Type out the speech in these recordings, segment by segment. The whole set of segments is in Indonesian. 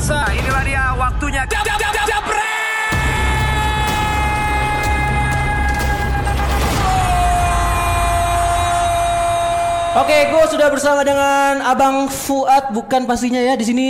pemirsa, inilah dia waktunya. Jab, jab, jab, jab, Oke, gue sudah bersama dengan Abang Fuad, bukan pastinya ya di sini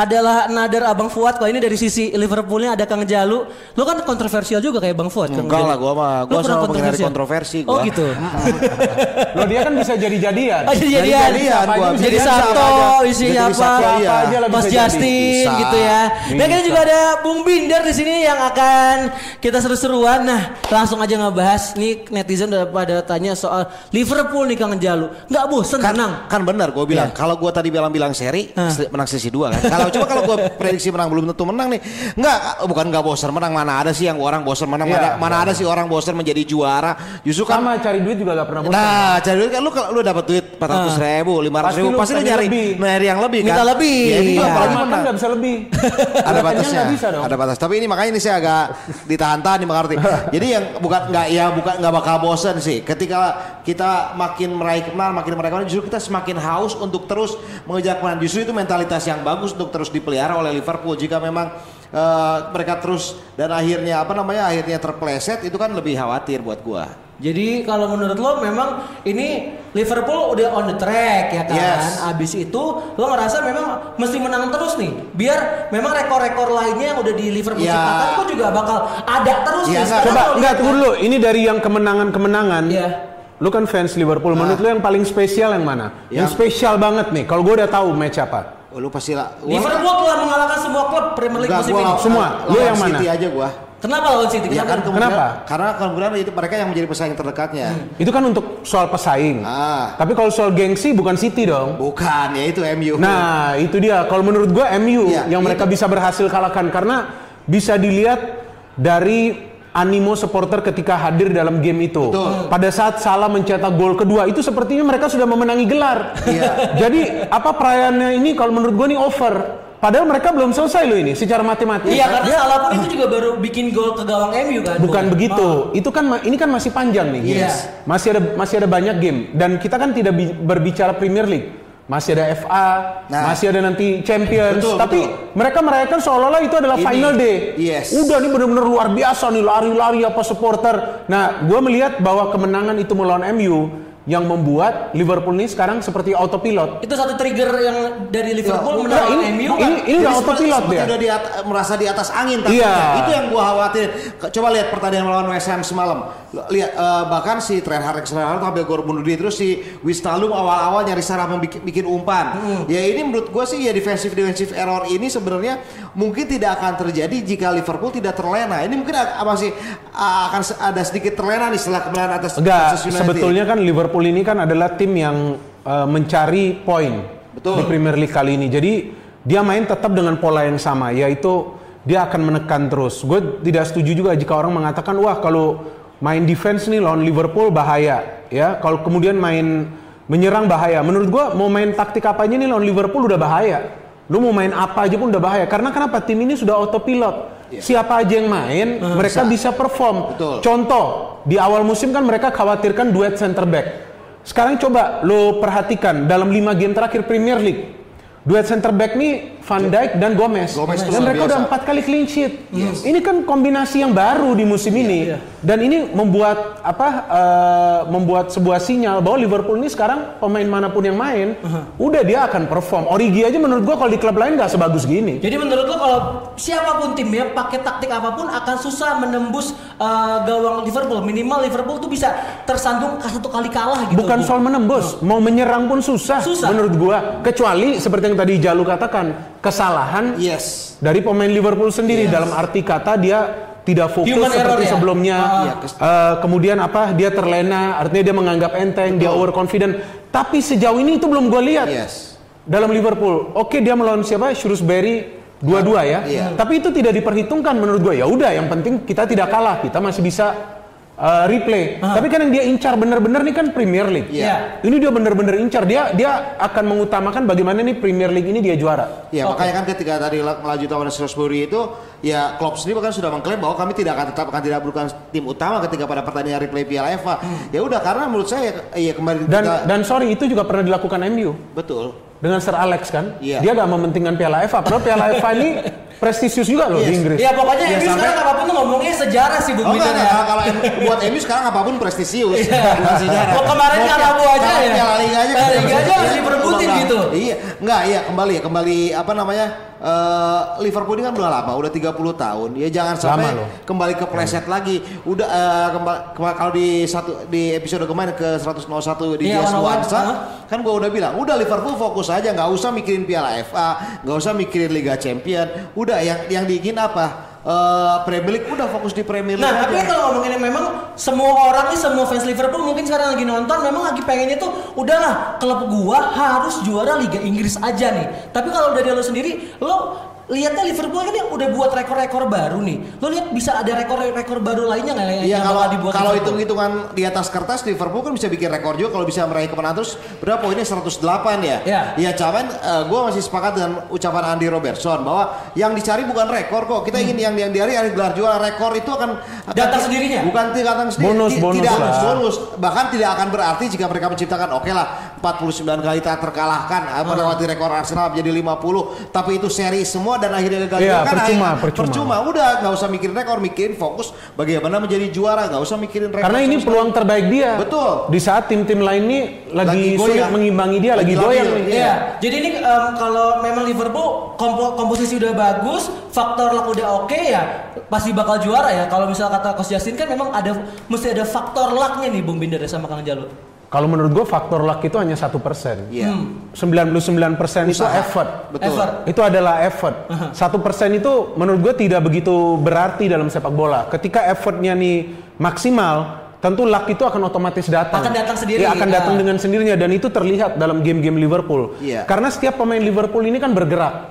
adalah nadar Abang Fuad. Kalau ini dari sisi Liverpoolnya ada Kang Jalu. Lu kan kontroversial juga kayak Bang Fuad. Kang Enggak lah, gua mah gua selalu menghindari kontroversi Oh gua. gitu. Loh dia kan bisa jadi-jadian. Oh, jadi jadian. Jadi-jadian, gua. Jadi Jadi Sabto, siapa aja. isi Jadi apa? siapa Siapa aja lah Mas. Justin Bisa. gitu ya. Dan kita juga ada Bung Binder di sini yang akan kita seru-seruan. Nah, langsung aja ngebahas. Nih netizen udah pada tanya soal Liverpool nih Kang Jalu. Nggak bosen kan, menang. kan benar gue bilang Iya. kalau gue tadi bilang-bilang seri se- menang sesi dua kan kalau coba kalau gue prediksi menang belum tentu menang nih nggak bukan nggak bosan menang mana ada sih yang orang bosan menang Iya, mana, mana ada sih orang bosan menjadi juara justru kan Sama cari duit juga gak pernah bosan. Nah, cari duit kan lu kalau lu dapat duit 400 ribu, 500 ribu, Pasti lu pasti lu pengen nyari lebih. nyari yang lebih kan. Minta lebih. Ya, ini Iya. juga apalagi makan menang. nggak bisa lebih. ada batasnya ada batas tapi ini makanya ini saya agak ditahan-tahan nih mengerti jadi yang bukan nggak ya bukan nggak bakal bosan sih ketika kita makin meraih kemenangan makin meraih kemenangan justru kita semakin haus untuk terus mengejar kemenangan justru itu mentalitas yang bagus untuk terus dipelihara oleh Liverpool jika memang eh, mereka terus dan akhirnya apa namanya akhirnya terpleset itu kan lebih khawatir buat gua Jadi kalau menurut lo memang ini Liverpool udah on the track ya kan. Yes. Abis itu lo ngerasa memang mesti menang terus nih. Biar memang rekor-rekor lainnya yang udah di Liverpool Ya. ciptakan tuh juga bakal ada terus nih. Ya, Sekarang Coba lo enggak lihat tunggu dulu. Ini dari yang kemenangan-kemenangan. Iya. Lu kan fans Liverpool. Menurut lu yang paling spesial yang mana? Yang, Yang- spesial banget nih. Kalau gue udah tahu match apa. Oh, lu pasti lah gua- Liverpool telah mengalahkan semua klub Premier League musim ini. Semua. Lu yang mana? City aja gua Kenapa lawan City? Ya kan Kenapa? kemudian, Kenapa? Karena kemudian itu mereka yang menjadi pesaing terdekatnya. Itu kan untuk soal pesaing. Ah. Tapi kalau soal gengsi bukan City dong. Bukan, ya itu MU. Nah, itu dia. Kalau menurut gua MU Iya, yang mereka itu. bisa berhasil kalahkan karena bisa dilihat dari animo supporter ketika hadir dalam game itu. Betul. Pada saat Salah mencetak gol kedua itu sepertinya mereka sudah memenangi gelar. Iya. Jadi apa perayaannya ini kalau menurut gua nih over. Padahal mereka belum selesai loh ini secara matematis. Iya karena salah pun itu juga baru bikin gol ke gawang MU kan. Bukan begitu. Itu kan ini kan masih panjang nih. Yes. Masih ada masih ada banyak game dan kita kan tidak bi- berbicara Premier League. Masih ada FA, Nah. masih ada nanti Champions. Betul, Tapi betul. mereka merayakan seolah-olah itu adalah Ini, final day. yes. Udah nih bener-bener luar biasa nih lari-lari apa supporter. Nah, gue melihat bahwa kemenangan itu melawan MU yang membuat Liverpool ini sekarang seperti autopilot. Itu satu trigger yang dari Liverpool Ya, menang ini- MU kan. ini- ini udah autopilot dia. udah di merasa di atas angin tapi Iya. itu yang gua khawatir. Coba lihat pertandingan melawan West Ham semalam. Lihat eh, bahkan si Trent Alexander-Arnold sampai gol bunuh diri terus si Wistalum awal-awal nyari cara membikin bikin umpan. Hmm. Ya ini menurut gua sih ya defensive defensive error ini sebenarnya mungkin tidak akan terjadi jika Liverpool tidak terlena. Ini mungkin a- masih a- akan ada sedikit terlena nih setelah kemenangan atas Enggak, sebetulnya kan Liverpool ini kan adalah tim yang uh, mencari poin di Premier League kali ini. Jadi dia main tetap dengan pola yang sama, yaitu dia akan menekan terus. Gue tidak setuju juga jika orang mengatakan wah kalau main defense nih lawan Liverpool bahaya, ya. Kalau kemudian main menyerang bahaya. Menurut gue mau main taktik apa aja nih lawan Liverpool udah bahaya. Lu mau main apa aja pun udah bahaya. Karena kenapa? Tim ini sudah autopilot. Siapa aja yang main, mereka bisa perform. Betul. Contoh, di awal musim kan mereka khawatirkan duet center back. Sekarang coba lo perhatikan dalam 5 game terakhir Premier League. Duet center back nih Van Dijk dan Gomez. Gomez dan mereka biasa. udah empat kali clean sheet. Ini kan kombinasi yang baru di musim ini. Dan ini membuat apa? eh, membuat sebuah sinyal bahwa Liverpool ini sekarang pemain mana pun yang main, udah dia akan perform. Origi aja menurut gua kalau di klub lain nggak sebagus gini. Jadi menurut lo kalau siapa pun timnya pakai taktik apa pun akan susah menembus uh, gawang Liverpool. Minimal Liverpool tuh bisa tersandung satu kali kalah gitu. Bukan soal menembus, mau menyerang pun susah, Susah. menurut gua. Kecuali seperti yang tadi Jalu katakan, kesalahan Yes. dari pemain Liverpool sendiri Yes. dalam arti kata dia tidak fokus Human error seperti ya? sebelumnya. Kes- Eh, kemudian apa? Dia terlena, artinya dia menganggap enteng, dia overconfident. Tapi sejauh ini itu belum gua lihat. Yes. Dalam Liverpool, oke dia melawan siapa? Shrewsbury dua-dua ya. Iya. Tapi itu tidak diperhitungkan menurut gue. Ya udah, yang penting kita tidak kalah, kita masih bisa uh, replay. Tapi kan yang dia incar bener-bener nih kan Premier League. Iya. Ini dia bener-bener incar. Dia dia akan mengutamakan bagaimana nih Premier League ini dia juara. Ya makanya kan ketika tadi la- melaju lawan Shrewsbury itu ya Klopp sendiri bahkan sudah mengklaim bahwa kami tidak akan tetap akan tidak bukan tim utama ketika pada pertandingan replay Piala FA. Ya udah karena menurut saya ya kembali Dan kita- dan sorry itu juga pernah dilakukan MU. betul. dengan Sir Alex kan. Iya. Dia gak mementingkan Piala FA. Padahal Piala FA ini prestisius juga loh di Yes. Inggris. Ya pokoknya Ya, MU sampai- sekarang apa pun tuh ngomongnya sejarah sih Bung Oh ya. Kalau buat MU sekarang apa pun prestisius. Iya. Bukan sejarah. Oh, kemarin bu aja ya? Piala Liga aja. Piala Liga aja Iya, harus diperebutin ulang. gitu. Iya. Enggak, iya kembali ya. Kembali apa namanya? Eh, Liverpool ini kan udah lama, udah 30 tahun. Ya jangan sampai kembali ke pleset lagi. Udah eh, kemba- kema- kalau di satu di episode kemarin ke 101 di Iya, Jazz Nuansa, huh? kan gua udah bilang, udah Liverpool fokus aja, nggak usah mikirin Piala FA, nggak usah mikirin Liga Champion. Udah yang yang diingin apa? Eh, Premier League udah fokus di Premier League Nah, tapi aja. kalau ngomongin memang semua orang nih, semua fans Liverpool mungkin sekarang lagi nonton, memang lagi pengennya tuh udahlah klub gua harus juara Liga Inggris aja nih. Tapi kalau dari lo sendiri, lo lihatnya Liverpool ini udah buat rekor-rekor baru nih. Lo lihat bisa ada rekor-rekor baru lainnya nggak yang Iya yang kalau dibuat kalau Liverpool? hitung-hitungan di atas kertas Liverpool kan bisa bikin rekor juga kalau bisa meraih kemenangan terus berapa poinnya 108 ya. Iya. Iya cuman eh, gua masih sepakat dengan ucapan Andy Robertson bahwa yang dicari bukan rekor kok. Kita ingin yang yang diari ada gelar juara. Rekor itu akan Hmm. Datang sendirinya? Bukan tidak datang sendiri. Bonus, bonus tidak lah. bonus. Bahkan tidak akan berarti jika mereka menciptakan oke lah 49 kali tak terkalahkan Hmm. melewati rekor Arsenal menjadi 50 tapi itu seri semua dan akhirnya gagal Iya, kan percuma, akhirnya- percuma. percuma udah nggak usah mikirin rekor mikirin fokus bagaimana menjadi juara nggak usah mikirin rekor Karena ini sama peluang terbaik dia. Betul. Di saat tim-tim lain ini lagi, Lagi sulit goyang. mengimbangi dia, lagi, Lagi goyang iya. Iya, jadi ini em, kalau memang Liverpool kompo- komposisi udah bagus, faktor luck udah oke ya, pasti bakal juara ya. Kalau misal kata Coach Justin kan memang ada mesti ada faktor lucknya nih Bung Binder ya sama Kang Jalu. Kalau menurut gue faktor luck itu hanya satu persen. Iya. 99% itu Usaha. effort. Betul. Effort. Itu adalah effort. Satu persen itu menurut gue tidak begitu berarti dalam sepak bola. Ketika effortnya nih maksimal, tentu luck itu akan otomatis datang. Akan datang sendiri, Ya, akan ah. datang dengan sendirinya dan itu terlihat dalam game-game Liverpool. Iya. Karena setiap pemain Liverpool ini kan bergerak.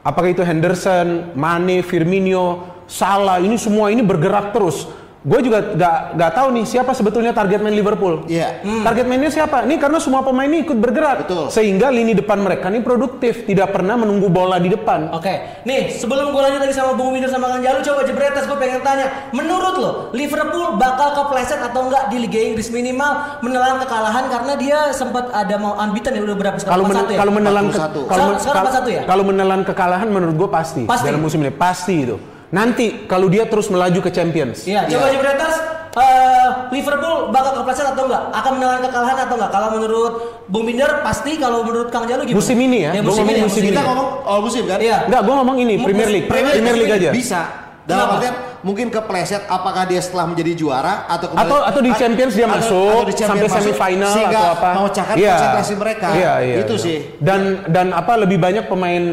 Apakah itu Henderson, Mane, Firmino, Salah, ini semua ini bergerak terus. Gue juga gak, gak tahu nih siapa sebetulnya target main Liverpool. Iya. Target mainnya siapa? Ini karena semua pemain ini ikut bergerak. Betul. Sehingga lini depan mereka ini produktif, tidak pernah menunggu bola di depan. Oke, nih sebelum gue lanjut lagi sama Bung Binder sama Kang Jalu, coba jebretas gue pengen tanya, menurut lo Liverpool bakal kepleset atau enggak di Liga Inggris minimal menelan kekalahan karena dia sempat ada mau unbeaten ya udah berapa sekarang Kalau men- 41 ya? kalau menelan ke- 41. kalau men- Sekarang kal- 41 ya? Kalau menelan kekalahan menurut gue pasti, Pasti. dalam musim ini pasti itu. Nanti kalau dia terus melaju ke Champions. Iya, coba Iya. jebretas eh, Liverpool bakal kepleset atau enggak? Akan menelan kekalahan atau enggak? Kalau menurut Bung Binder pasti, kalau menurut Kang Jalu gimana? Musim ini ya, Ya, gua musim ini, musim musim kita ini. ngomong all musim kan Iya. Enggak, gue ngomong ini Premier League, Premier Premier, League League aja. bisa dalam Kenapa? artian mungkin kepleset apakah dia setelah menjadi juara atau kembali- Atau- atau di a- Champions dia atau- masuk, atau di Champions sampai masuk, semifinal sehingga atau apa. memecahkan Iya. konsentrasi mereka Iya, iya, itu iya. sih Dan dan apa lebih banyak pemain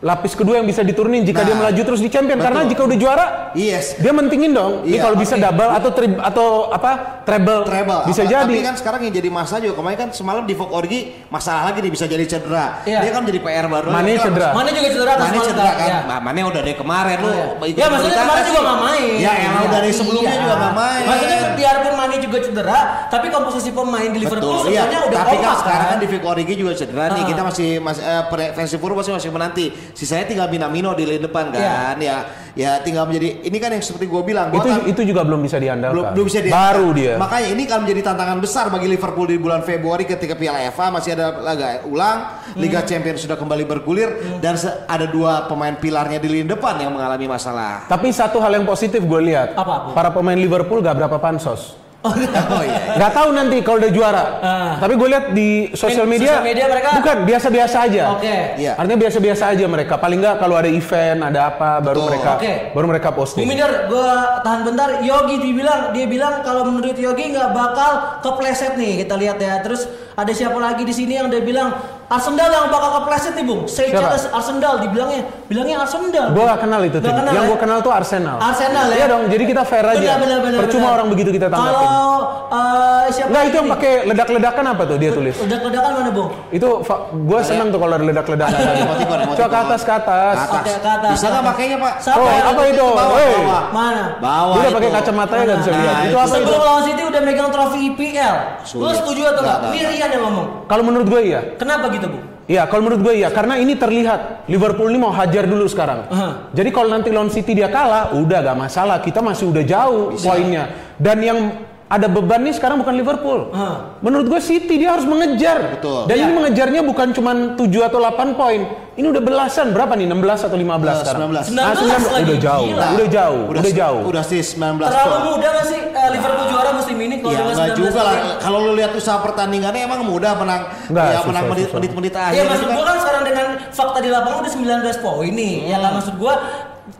lapis kedua yang bisa diturunin jika Nah, dia melaju terus di Champions karena betul. jika udah juara yes dia mentingin dong. Ini Iya, kalau bisa double atau tri, atau apa treble, treble bisa Apa- jadi. tapi kan sekarang yang jadi masalah juga kemarin kan semalam di Vogue Orgi masalah lagi nih bisa jadi cedera Iya. dia kan jadi PR baru Mane Kan cedera. Mana juga cedera Mane Malta, cedera kan ya. Nah, Mane udah dari kemarin lu Iya. ikut Ya maksudnya kemarin kan juga nggak main. ya emang Iya. dari sebelumnya Iya. juga nggak main Maksudnya biarpun Mane juga cedera, tapi komposisi pemain di Liverpool iya. sebenarnya udah Tapi kan kompak sekarang kan. kan di Vic Origi juga cedera nih. Kita masih masih eh, versi Purwo masih masih menanti. Sisanya tinggal Minamino di lini depan kan. Ya, ya tinggal menjadi ini kan yang seperti gue bilang. itu kan itu juga belum bisa diandalkan. belum belum bisa dia. Baru dia. Makanya ini kan menjadi tantangan besar bagi Liverpool di bulan Februari ketika Piala FA masih ada laga ulang, Liga Champions sudah kembali bergulir dan se- ada dua pemain pilarnya di lini depan yang mengalami masalah. Tapi satu hal yang positif gue lihat, Apa, Bu? para pemain Liverpool gak berapa pansos. Oh iya. Gak tahu nanti kalau udah juara. Ah. Tapi gue lihat di sosial Di media, sosial media mereka- bukan biasa-biasa aja. Oke. Iya. Artinya biasa-biasa aja mereka. Paling nggak kalau ada event, ada apa, baru Betul. mereka, Oke. baru mereka Bung posting. Minder, gua tahan bentar. Yogi dibilang, dia bilang kalau menurut Yogi nggak bakal kepleset nih. Kita lihat ya. Terus ada siapa lagi di sini yang dia bilang Arsenal yang bakal kepleset nih, Bung. Say Siapa? Charles Arsenal dibilangnya, bilangnya Arsenal. Gue gak kenal itu. Nggak kenal yang ya? gue kenal tuh Arsenal. Arsenal ya. Iya dong. Jadi kita fair aja. Benar, benar, Percuma benar. orang begitu kita tanggapin. Kalau eh, siapa Enggak itu lagi yang pakai ledak-ledakan apa tuh dia tulis? Ledak-ledakan mana, Bung? Itu gue seneng tuh kalau ada ledak-ledakan. Coba ke atas ke atas. Ke atas. Oke, ke atas. Bisa nggak pakainya Pak? Siapa Oh, apa itu? Bawah. Mana? Bawah Dia udah pakai itu. kacamata ya nggak bisa lihat. Nah, Itu apa itu? Sebelum lawan City udah megang trofi IPL. Lu setuju atau enggak? Nggak, Ini nggak, Rian yang ngomong. Kalau menurut gue iya. Kenapa gitu, Bu? Iya, kalau menurut gue iya, karena ini terlihat Liverpool ini mau hajar dulu sekarang. Aha. Jadi kalau nanti lawan City dia kalah, udah gak masalah, kita masih udah jauh poinnya. Dan yang ada beban nih sekarang bukan Liverpool. Ah. Menurut gue City dia harus mengejar. Betul. Dan ini Iya. mengejarnya bukan cuma 7 atau 8 poin. Ini udah belasan berapa nih? 16 atau 15 Eh, sekarang? 19. Ah, 19 lagi, udah jauh. gila. Udah jauh. Udah, jauh. Udah sih 19 Terlalu poin. muda gak sih eh, Liverpool juara musim ini kalau Ya dengan enggak 19 juga lah. Kalau lu lihat usaha pertandingannya emang mudah menang. Nggak, ya susah, menang menit-menit akhir. Iya maksud gua kan sekarang dengan fakta di lapangan udah 19 poin nih. Ya kan maksud gua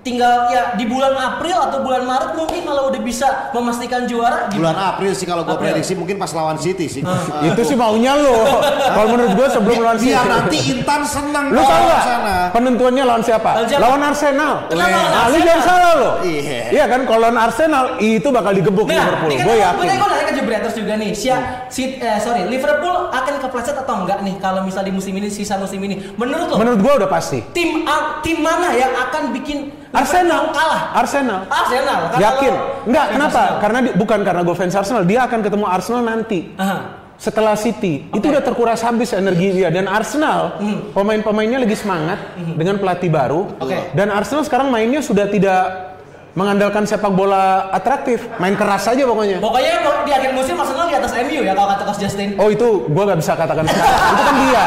tinggal ya di bulan April atau bulan Maret mungkin kalau udah bisa memastikan juara bulan gimana? April sih kalau gue prediksi mungkin pas lawan City sih. Ah. Itu sih maunya lo. Kalau menurut gue sebelum lawan City. Biar nanti Intan senang Lu kalau tau ke gak sana. penentuannya lawan siapa? Lawan siapa? Lawan Arsenal. Kenapa lawan lu Arsenal? jangan salah lo. Iya. Iya kan kalau lawan Arsenal itu bakal digebuk Nah, Liverpool. kan Gue yakin. gue nanya ke Jebreters juga nih. Si, si eh, sorry, Liverpool akan kepleset atau enggak nih kalau misal di musim ini sisa musim ini? Menurut lo Menurut gue udah pasti. tim tim mana yang akan bikin Arsenal kalah? Arsenal. Arsenal. Kan Yakin? Enggak, kenapa? Arsenal. Karena di- bukan karena gue fans Arsenal, dia akan ketemu Arsenal nanti. Aha. Setelah City, itu udah terkuras habis energi dia dan Arsenal pemain-pemainnya lagi semangat dengan pelatih baru Oke. dan Arsenal sekarang mainnya sudah tidak mengandalkan sepak bola atraktif, main keras aja pokoknya. Pokoknya di akhir musim Arsenal di atas MU ya kalau kata Coach Justin. Oh itu gue gak bisa katakan sekarang. itu kan dia.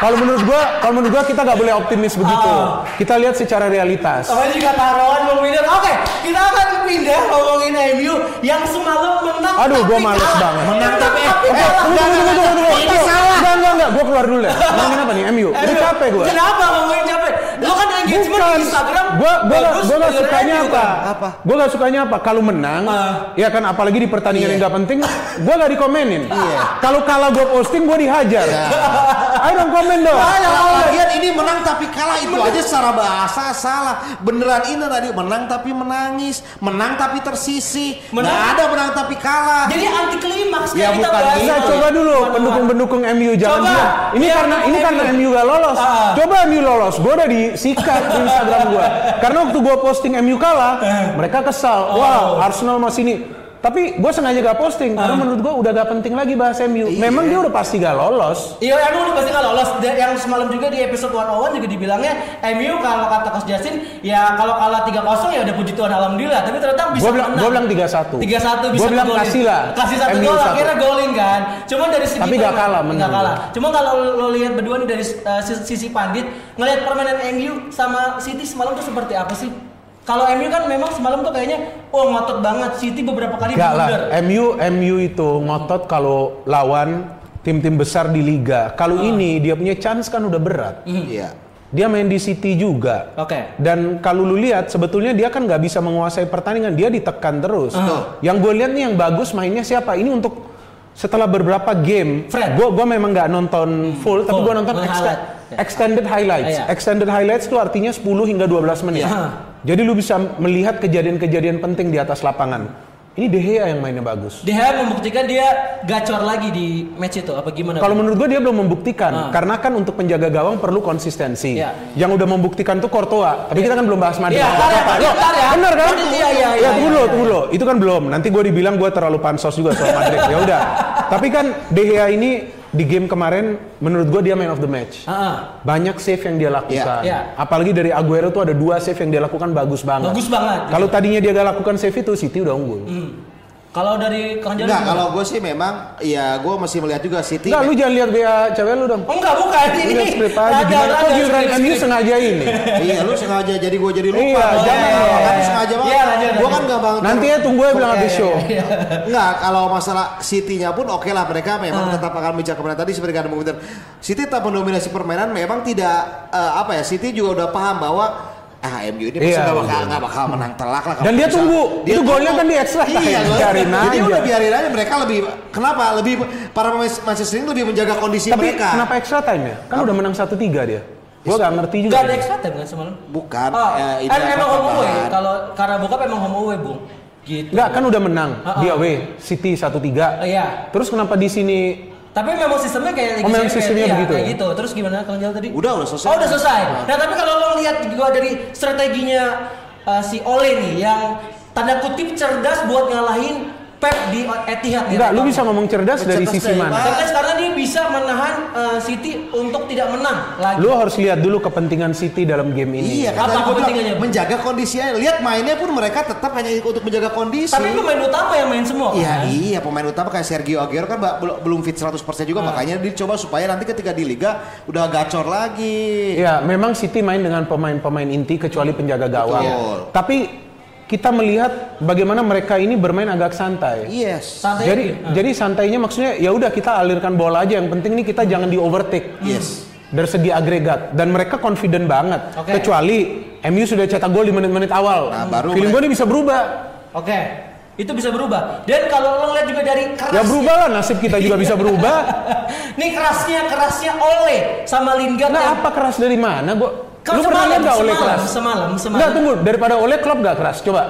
Kalau menurut gue, kalau menurut gue kita gak boleh optimis begitu. Oh. Kita lihat secara realitas. Sama juga taruhan Bung. Oke, kita akan pindah ngomongin MU yang semalam menang. Aduh, gue tapi males banget. Menang tapi- tapi Oke, tunggu, tunggu, tunggu, tunggu, tunggu. Ini salah. Enggak, enggak, enggak. Gue keluar dulu ya. Ngomongin apa nih, MU? MU. capek gue. Kenapa ngomongin kan Bukan. di Instagram. Gua gua bagus, gua gak sukanya MU apa? kan? Apa? Gua gak sukanya apa? Kalau menang, Ah. ya kan apalagi di pertandingan Iya. yang gak penting, gua gak dikomenin. Iya. Kalau kalah gua posting, gua dihajar. Ayo dong komen dong. Lagian ini menang tapi kalah itu aja secara bahasa salah. Beneran ini tadi menang tapi menangis, menang tapi tersisi. Menang- Nggak ada menang tapi kalah. Jadi anti klimaks Ya, kita bukan bahas. gitu. Enggak, tadi. coba dulu Bukan, bukan. pendukung-pendukung MU jangan Coba. Ini Iya, karena ini karena MU. MU gak lolos. Ah. Coba MU lolos, gua udah disikat di Instagram gua. Karena waktu gua posting MU kalah, mereka kesal. Oh. Wah, Arsenal masih ini. Tapi gue sengaja gak posting karena Ah. menurut gua udah gak penting lagi bahas MU. Memang dia udah pasti gak lolos. Iya emang udah pasti nggak lolos. Dan Yang semalam juga di episode 101 juga dibilangnya MU kalau kata Coach Justin ya kalau kalah 3-0 ya udah puji Tuhan alhamdulillah. Tapi ternyata bisa Gua bilang menang. gua bilang 3-1. 3-1 bisa Gua bilang ngegolin. kasih lah. Kasih satu MU gol akhirnya golin kan. Cuman dari segi Tapi nggak kalah, menang. Nggak kalah. Cuma kalau lo lihat berdua nih dari uh, sisi, sisi pandit ngelihat permainan MU sama City semalam tuh seperti apa sih? Kalau MU kan memang semalam tuh kayaknya oh ngotot banget. City beberapa kali Enggak lah. MU MU itu ngotot kalau lawan tim-tim besar di liga. Kalau Ah. ini dia punya chance kan udah berat. Iya. Dia main di City juga. Oke. Dan kalau lu lihat sebetulnya dia kan nggak bisa menguasai pertandingan, dia ditekan terus. Ah. Yang gue lihat nih yang bagus mainnya siapa? Ini untuk setelah beberapa game, Fred. gue gua memang nggak nonton full, tapi Full, gue nonton extended highlights. Iya. Extended highlights itu artinya 10 hingga 12 menit. Iya. Jadi lu bisa melihat kejadian-kejadian penting di atas lapangan. Ini De Gea yang mainnya bagus. De Gea membuktikan dia gacor lagi di match itu apa gimana? Kalau menurut gue dia belum membuktikan, Ah. karena kan untuk penjaga gawang perlu konsistensi. Iya. Yang udah membuktikan tuh Courtois, tapi kita kan belum bahas Madrid. Iya, ya, Apa? Madrid Loh, ntar ya. Kan? Madrid, iya, iya, Ya, iya, tunggu iya, dulu, iya. tunggu dulu. Itu kan belum. Nanti gue dibilang gue terlalu pansos juga soal Madrid. ya udah. Tapi kan De Gea ini di game kemarin menurut gue dia man of the match. Ah. Banyak save yang dia lakukan. Iya. Apalagi dari Aguero tuh ada dua save yang dia lakukan bagus banget. Bagus banget. Kalau tadinya dia gak lakukan save itu, City udah unggul. Hmm. Kalau dari Kang Enggak, kalau gue sih memang ya gue masih melihat juga City. Enggak, lu jangan lihat BA cewek lu dong. Oh, enggak bukan ini. Udah skrip aja. Rada- Gimana kok giliran MU sengaja ini? iya, lu sengaja jadi gue jadi lupa. Iya, Oh, jangan iya, iya, Kan Iya, sengaja iya, banget. lanjut, Gue lanjut. kan gak banget. Nanti ya tunggu ya bilang Iya, habis iya, show. iya. Enggak, kalau masalah City-nya pun oke lah mereka memang Ah. tetap akan bicara kemenangan tadi seperti kata Bung. City tetap mendominasi permainan memang tidak eh, apa ya City juga udah paham bahwa ah MU ini pasti Iya, nggak bakal nggak bakal menang telak lah. Dan dia bisa. tunggu. Itu golnya kan di extra time. Iya. Biarin Jadi aja. udah biarin aja mereka lebih kenapa lebih para pemain Manchester ini lebih menjaga kondisi Tapi mereka. kenapa extra time ya? Kan udah menang 1-3 dia. Gua gak ngerti juga. Enggak ada extra time kan semalam? Bukan. Oh, eh, ini em- emang home away. Kalau karena bokap emang home away, Bung. Gitu. Enggak, kan udah menang. Ah, ah. Di away, City 1-3. Oh, iya. Terus kenapa di sini Tapi memang sistemnya kayak Oh, memang Champions, sistemnya iya, begitu kayak ya? gitu. Terus gimana Kang Jal tadi? Udah, udah selesai. Oh, udah selesai. Nah, tapi kalau lo lihat juga dari strateginya uh, si Ole nih yang tanda kutip cerdas buat ngalahin Pep di Etihad ya. Enggak, lu bisa ngomong cerdas dari Cerdas sisi dari mana? Cerdas karena dia bisa menahan eh, City untuk tidak menang lagi. Lu harus lihat dulu kepentingan City dalam game ini. Iya Apa kepentingannya? menjaga kondisinya. Lihat mainnya pun mereka tetap hanya untuk menjaga kondisi. Tapi pemain utama yang main semua Iya kan? iya pemain utama kayak Sergio Aguero kan belum fit 100% juga Ah. makanya dicoba supaya nanti ketika di liga udah gacor lagi. Ya, memang City main dengan pemain-pemain inti kecuali penjaga gawang. Betul. Tapi kita melihat bagaimana mereka ini bermain agak santai. Yes. Santai Jadi aja. jadi santainya maksudnya ya udah kita alirkan bola aja yang penting nih kita jangan di overtake. Yes. Dari segi agregat dan mereka confident banget. Oke. Kecuali MU sudah cetak gol di menit-menit awal. Nah, baru Feeling gue ini bisa berubah. Oke. Itu bisa berubah. Dan kalau lo lihat juga dari keras Ya berubah lah nasib kita juga bisa berubah. Nih kerasnya kerasnya Ole sama Lingard Nah yang apa keras dari mana? Gua Lu pernah lihat nggak oleh keras? semalam, semalam. Nggak tunggu daripada oleh klub gak keras? Coba.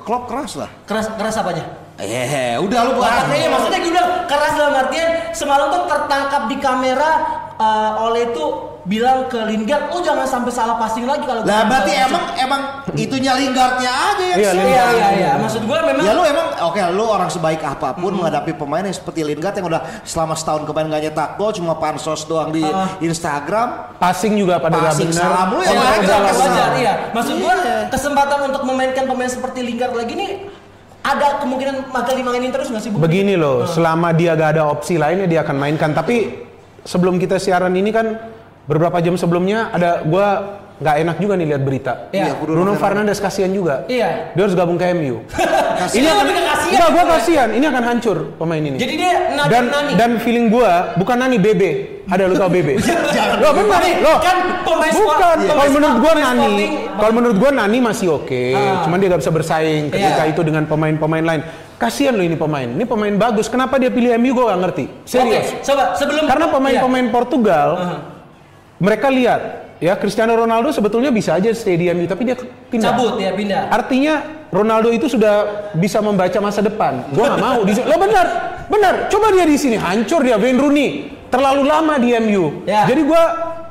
Klop keras lah. keras keras apanya? Eh, udah lu bukan. artinya maksudnya gue bilang keras dalam artian semalam tuh tertangkap di kamera eh, Ole itu bilang ke Lingard, lu jangan sampai salah passing lagi kalau Lah berarti bisa." emang emang itunya Lingardnya aja yang Iya, salah. Iya iya iya. Maksud gue memang Ya lu emang oke lu orang sebaik apa pun menghadapi pemain yang seperti Lingard yang udah selama setahun kemarin gak nyetak gol cuma pansos doang di Ah. Instagram. Passing juga pada Passing benar. salah mulu ya, wajar, wajar, iya. Maksud gua Iya. kesempatan untuk memainkan pemain seperti Lingard lagi nih ada kemungkinan Magali mainin terus nggak sih Bu? Begini loh, selama dia gak ada opsi lainnya dia akan mainkan. Tapi sebelum kita siaran ini kan beberapa jam sebelumnya ada gua nggak enak juga nih lihat berita. Iya. Bruno Fernandes kasihan juga. Iya. Dia harus gabung ke MU. Ini ke kasihan. Enggak, gua kasihan. Ini akan hancur pemain ini. Jadi dia nadi dan nani. dan feeling gua bukan Nani Bebe. Ada lu tau Bebe? Jangan. Loh benar loh. kan pemain Bukan. sport- Kalau menurut gua pemain Nani, kalau menurut gua Nani masih oke. Ah. Cuman dia gak bisa bersaing ketika Iya. itu dengan pemain-pemain lain. Kasihan loh ini pemain. Ini pemain bagus. Kenapa dia pilih MU gua gak ngerti. Serius. Oke, coba sebelum Karena pemain-pemain Portugal Aha. Mereka lihat ya Cristiano Ronaldo sebetulnya bisa aja stay di MU tapi dia pindah. cabut ya pindah. Artinya Ronaldo itu sudah bisa membaca masa depan. Gua nggak mau di Lo benar, benar. Coba dia di sini hancur dia Wayne Rooney. Terlalu lama di MU. Ya. Jadi gua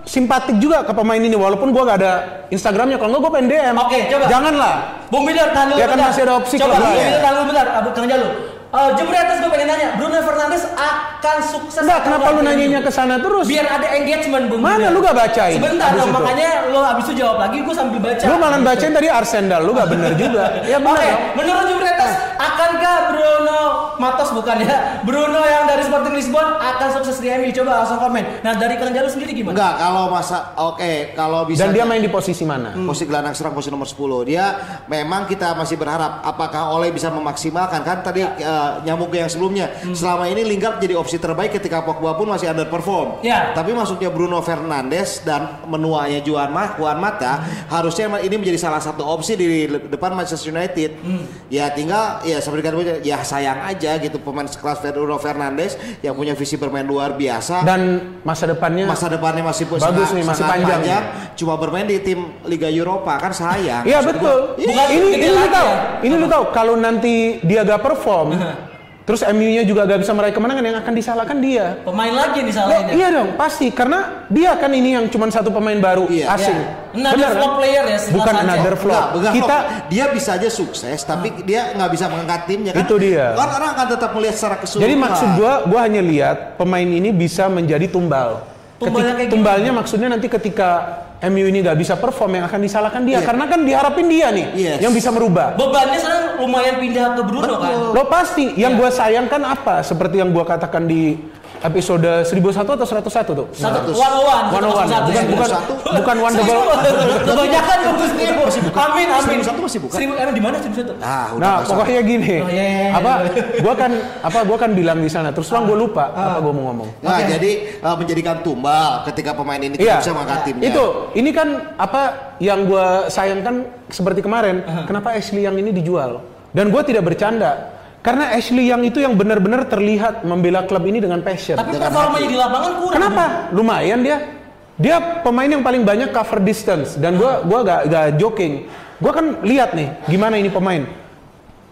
simpatik juga ke pemain ini walaupun gua gak ada Instagramnya. Kalau nggak gua pengen DM. Oke, coba. Janganlah. Bung Bidar tahan dulu Ya kan bentar. masih ada opsi Coba Bung lain. Bidar tahan dulu bentar. Abu Kang Jalu. Eh, jemur atas gue pengen nanya, Bruno Fernandes akan sukses Enggak, kenapa lu nanyanya ke sana terus? Biar ada engagement Bung Mana lu gak bacain Sebentar dong, makanya lo abis itu jawab lagi, gue sambil baca. Lu malah bacain tadi Arsenal, lu gak bener juga. Ya benar. Oke, dong. menurut Jumretas, akankah Bruno Matos bukan ya? Bruno yang dari Sporting Lisbon akan sukses di MU? Coba langsung komen. Nah dari Kang Jalu sendiri gimana? Enggak, kalau masa oke, kalau bisa Dan dia main di posisi mana? posisi gelandang serang posisi nomor 10. Dia memang kita masih berharap apakah Ole bisa memaksimalkan kan tadi eh, nyambung ke yang sebelumnya. Selama ini Lingard jadi opsi terbaik ketika Pogba pun masih underperform. Ya. Tapi masuknya Bruno Fernandes dan menuanya Juan Mah, Juan Mata harusnya ini menjadi salah satu opsi di depan Manchester United. Ya tinggal ya seperti kata gue, ya sayang aja gitu pemain sekelas Bruno Fernandes yang punya visi bermain luar biasa Dan masa depannya masa depannya masih Bagus sangat- nih, masih sangat panjang cuma bermain di tim Liga Eropa kan sayang Iya betul. Bukan ini gede ini lu tahu. ya? Ini lu tahu kalau nanti dia gak perform, terus MU-nya juga gak bisa meraih kemenangan yang akan disalahkan dia. Pemain lagi nih Loh, salahnya. iya dong, pasti karena dia kan ini yang cuma satu pemain baru Iya. asing. Iya. Another flop player ya, Bukan Sanchez. another flop. Enggak, bukan Kita flop. dia bisa aja sukses tapi dia nggak bisa mengangkat timnya kan Itu dia. kan orang akan tetap melihat secara keseluruhan jadi maksud gua, gua hanya lihat pemain ini bisa menjadi tumbal. Tumbalnya Ketik- kayak tumbalnya maksudnya nanti ketika MU ini gak bisa perform yang akan disalahkan dia Iya. karena kan diharapin dia nih Yes. yang bisa merubah. Bebannya sekarang lumayan pindah ke Bruno kan. Lo pasti yang Iya. gua sayangkan apa? Seperti yang gua katakan di episode 1001 atau 101 tuh? Satu one on one. 101. Bukan bukan Satu. bukan one double. Kebanyakan kamu seribu. Amin amin. Seribu satu masih bukan? Seribu emang di mana seribu satu? ah udah Nah, nggak usah. pokoknya gini. Oh, iya, iya, iya. apa gua kan apa gua kan bilang di sana terus terang gua lupa Ah. apa gua mau ngomong. Nah, Oke. jadi uh, menjadikan tumbal ketika pemain ini tidak Iya. bisa mengangkat timnya. Itu ini kan apa yang gua sayangkan seperti kemarin, kenapa Ashley yang ini dijual? Dan gua tidak bercanda. Karena Ashley yang itu yang benar-benar terlihat membela klub ini dengan passion. Tapi Dengan performanya hati. di lapangan kurang. Kenapa? Lumayan dia. Dia pemain yang paling banyak cover distance dan gua gua gak, gak joking. Gua kan lihat nih gimana ini pemain.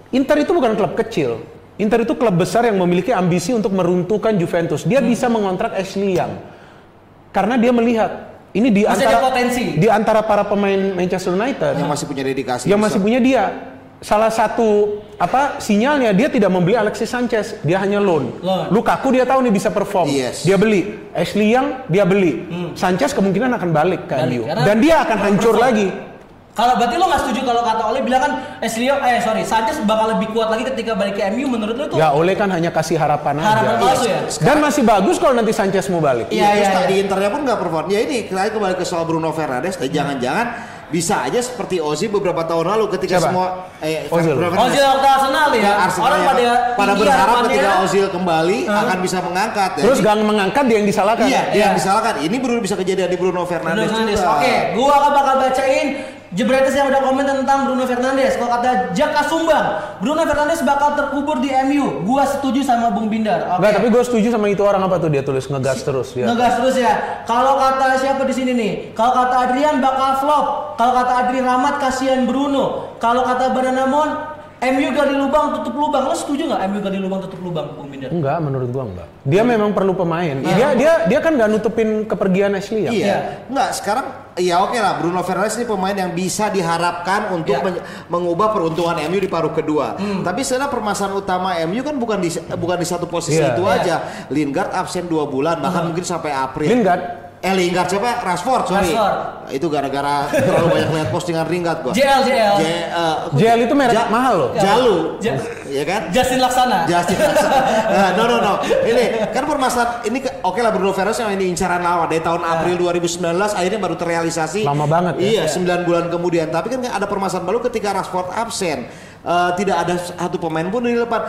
Inter itu bukan klub kecil. Inter itu klub besar yang memiliki ambisi untuk meruntuhkan Juventus. Dia Hmm. bisa mengontrak Ashley Young. Karena dia melihat ini di Masih antara potensi. di antara para pemain Manchester United yang masih punya dedikasi. yang masih punya dia. Salah satu apa sinyalnya dia tidak membeli Alexis Sanchez, dia hanya loan. Loan. Lukaku dia tahu nih bisa perform, Yes. dia beli. Ashley Young dia beli. Sanchez kemungkinan akan balik ke MU dan dia akan hancur perform. lagi. Kalau berarti lo nggak setuju kalau kata Ole bilang kan Eslio, eh sorry, Sanchez bakal lebih kuat lagi ketika balik ke MU menurut lo tuh? Ya Oleh kan hanya kasih harapan, Harapan aja. palsu ya? Dan masih bagus kalau nanti Sanchez mau balik. Iya, Iya, iya, tak iya. di Internya pun nggak perform. Ya ini kembali ke soal Bruno Fernandes. Dan jangan-jangan bisa aja seperti Ozil beberapa tahun lalu ketika Siapa? semua eh, Ozil. Ozil waktu Arsenal ya, Ya, Arsenal orang yang pada pada berharap ketika Ozil kembali akan bisa mengangkat. Ya, Terus gang mengangkat dia yang disalahkan. Iya, Iya. yang disalahkan. Ini Bruno bisa kejadian di Bruno Bruno Fernandes Fernandes. juga. Oke, gua akan bakal bacain Jebretes yang udah komen tentang Bruno Fernandes. Kalau kata Jaka Sumbang, Bruno Fernandes bakal terkubur di MU. Gua setuju sama Bung Bindar. Oke. Enggak, tapi gue setuju sama itu orang apa tuh dia tulis ngegas terus ya. Ngegas terus ya. Kalau kata siapa di sini nih? Kalau kata Adrian bakal flop. Kalau kata Adri Rahmat kasihan Bruno. Kalau kata Badanamon MU gali lubang tutup lubang. Lo setuju nggak MU gali lubang tutup lubang, Bung Binder? Enggak, menurut gua enggak. Dia memang perlu pemain. Dia dia dia kan nggak nutupin kepergian Ashley ya. Iya. Enggak, sekarang ya oke lah Bruno Fernandes ini pemain yang bisa diharapkan untuk men- mengubah peruntungan MU di paruh kedua. Hmm. Tapi sebenarnya permasalahan utama MU kan bukan di bukan di satu posisi Iya. itu Iya. aja. Lingard absen dua bulan bahkan mungkin sampai April. Lingard Eh Lingard siapa? Rashford, sorry. Rashford. Itu gara-gara terlalu banyak lihat postingan Lingard gua. JL JL. J, JL itu merek Ja- mahal loh. Jalu. Ja- ya kan? Justin Laksana. Justin nah, no no no. Ini kan permasalahan ini ke- oke lah Bruno Fernandes yang ini incaran lama dari tahun April 2019 akhirnya baru terrealisasi. Lama banget ya. Iya, 9 bulan kemudian. Tapi kan ada permasalahan baru ketika Rashford absen. Eh, tidak ada satu pemain pun di depan.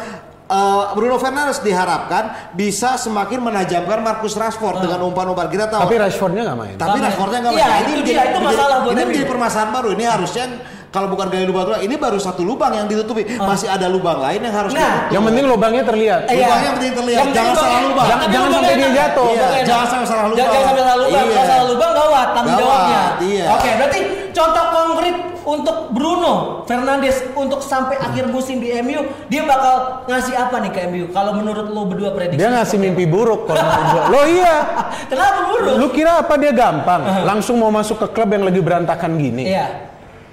Eh, Bruno Fernandes diharapkan bisa semakin menajamkan Marcus Rashford dengan umpan-umpan. Kita tahu. Tapi Rashfordnya nggak main. Tapi. Rashfordnya nggak Iya, main. itu menjadi- dia, itu menjadi- masalah buat Ini menjadi permasalahan baru. Ini harusnya kalau bukan gali lubang ini baru satu lubang yang ditutupi. Masih ada lubang lain yang harus Nah. Yang penting lubangnya terlihat. Iya. Lubangnya yang penting terlihat. Yang Jangan salah lubang. Jangan- jangan sampai dia jatuh. Iya, jangan sampai salah lubang. Jangan sampai salah lubang. Iya. Kalau salah lubang gawat tanggung jawabnya. iya. Oke, berarti contoh konkret untuk Bruno Fernandes untuk sampai akhir musim di MU, dia bakal ngasih apa nih ke MU? Kalau menurut lo berdua prediksi? Dia ngasih mimpi buruk kalau menurut gua. Lo iya. Kenapa buruk? Lu kira apa dia gampang? Langsung mau masuk ke klub yang lagi berantakan gini. Iya.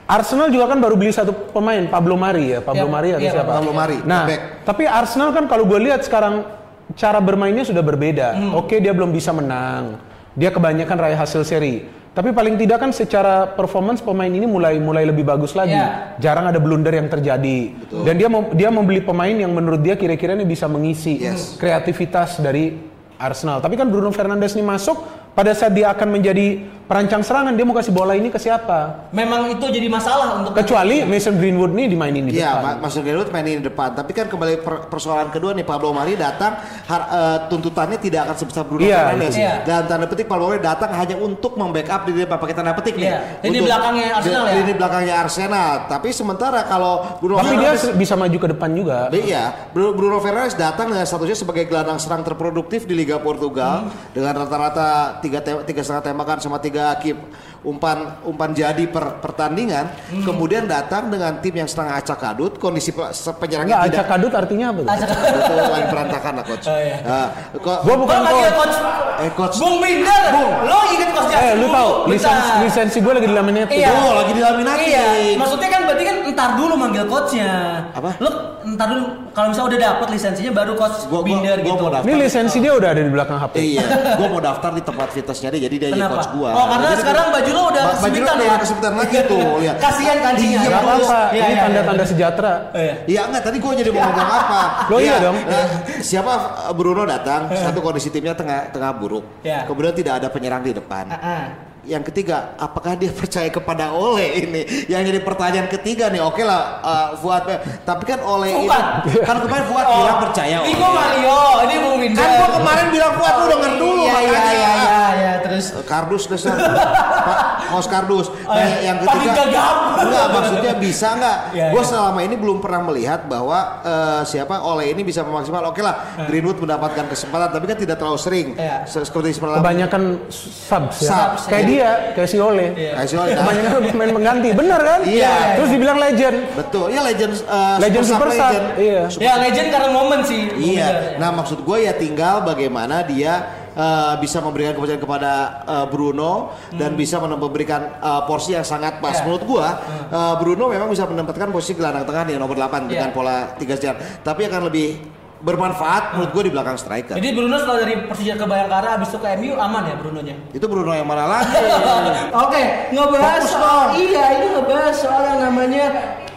Arsenal juga kan baru beli satu pemain, Pablo Mari ya, Pablo Iya, Mari atau iya, siapa? Pablo Mari, Nah, back. tapi Arsenal kan kalau gue lihat sekarang cara bermainnya sudah berbeda. Hmm. Oke, dia belum bisa menang. Dia kebanyakan raih hasil seri. Tapi paling tidak kan secara performance pemain ini mulai mulai lebih bagus lagi. Iya. Jarang ada blunder yang terjadi. Dan dia mem- dia membeli pemain yang menurut dia kira-kira ini bisa mengisi Yes. kreativitas dari Arsenal. Tapi kan Bruno Fernandes ini masuk pada saat dia akan menjadi perancang serangan dia mau kasih bola ini ke siapa? Memang itu jadi masalah untuk Kecuali Mason Greenwood nih dimainin di Iya, depan. Ma- Mas Greenwood mainin di depan. Tapi kan kembali per- persoalan kedua nih Pablo Mari datang har- eh, tuntutannya tidak akan sebesar Bruno Iya, Fernandes. iya. Dan tanda petik Pablo Mari datang hanya untuk membackup di depan pakai tanda petik nih. Iya, lini Untuk- belakangnya Arsenal di- ya? Lini belakangnya Arsenal. Tapi sementara kalau Bruno Tapi dia Fernandes se- bisa maju ke depan juga. Iya, Bruno Bruno Fernandes datang dengan statusnya sebagai gelandang serang terproduktif di Liga Portugal dengan rata-rata tiga te- tiga setengah tembakan sama tiga kip umpan umpan jadi per pertandingan. Kemudian datang dengan tim yang setengah acak kadut, kondisi penyerangnya tidak acak kadut artinya apa? tuh? Acak- itu lagi berantakan lah coach. Oh, iya. Nah, kok- Gua bukan Gua coach. coach. Eh, coach. Bung Binder. Lo inget coach Justin Eh, lu tahu lisensi lisensi gue lagi dilaminating. Iya. Oh, lagi dilaminating. Iya. Maksudnya kan berarti kan entar dulu manggil coachnya. Apa? Lo entar dulu kalau misalnya udah dapet lisensinya baru coach Gua- gua- Binder gua gitu. mau daftar. Ini lisensi dia udah ada di belakang HP. Iya, gua mau daftar di tempat fitnessnya dia, jadi dia jadi coach gua. Oh, karena Jadi sekarang baju lo udah ba- baju lo kesempitan udah ya? kesempitan lagi tuh, lihat. Kasihan kancingnya. Iya, Gak apa-apa, Iya, ini iya, tanda-tanda iya. sejahtera. Iya. Iya enggak tadi gue jadi mau ngomong apa? Loh, iya dong. eh, siapa eh, Bruno datang, satu kondisi timnya tengah tengah buruk. Iya. Kemudian tidak ada penyerang di depan. Yang ketiga, apakah dia percaya kepada Ole ini? Yang jadi pertanyaan ketiga nih, oke lah eh, Fuad, tapi kan Ole Fuad. ini kan kemarin Fuad bilang percaya Ini Ole. gua Mario, ini Bung Binder. Kan gua kemarin bilang Fuad lu denger dulu Iya, iya, makanya. iya, iya, iya, terus Eh, Kardus dasar Pak Kardus. Nah, iya. yang ketiga gagap. enggak maksudnya bisa enggak? Iya, gue iya. selama ini belum pernah melihat bahwa eh, siapa Ole ini bisa memaksimal. Oke lah, Greenwood mendapatkan kesempatan tapi kan tidak terlalu sering. Iya. Se- Seperti semalam. Kebanyakan subs ya. Subs, Kayak iya. dia, kayak si Ole. Iya. Kasih Ole, nah. Kebanyakan pemain mengganti, bener kan? Iya. Terus dibilang legend. Betul, ya legend eh, Legend super sub, iya. Super ya legend karena momen sih. Iya. Nah maksud gue ya tinggal bagaimana dia eh, bisa memberikan kepercayaan kepada eh, Bruno dan bisa memberikan eh, porsi yang sangat pas. Ya. Menurut gua eh, Bruno memang bisa menempatkan posisi gelandang tengah di nomor 8 dengan Ya. pola tiga sejar, tapi akan lebih bermanfaat menurut gua di belakang striker. Jadi Bruno setelah dari Persija ke Bayangkara habis itu ke MU aman ya Brunonya. Itu Bruno yang mana lagi? Oke, ngebahas Fokus soal dong. iya ini ngebahas soal yang namanya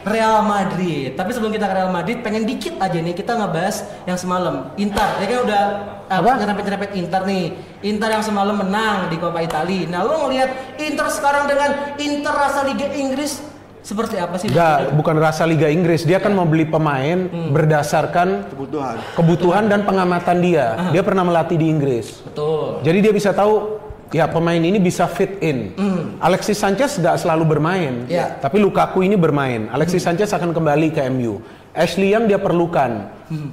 Real Madrid. Tapi sebelum kita ke Real Madrid, pengen dikit aja nih kita ngebahas yang semalam Inter. Ya kan udah apa? Nyerempet-nyerempet Inter nih. Inter yang semalam menang di Coppa Italia. Nah, lu ngelihat Inter sekarang dengan Inter rasa Liga Inggris seperti apa sih? Enggak, bukan rasa Liga Inggris. Dia kan mau beli pemain berdasarkan Kebutuhan. kebutuhan dan pengamatan dia. Dia pernah melatih di Inggris. Betul. Jadi dia bisa tahu ya pemain ini bisa fit in. Alexis Sanchez nggak selalu bermain, Ya. tapi Lukaku ini bermain. Alexis Sanchez akan kembali ke MU. Ashley yang dia perlukan.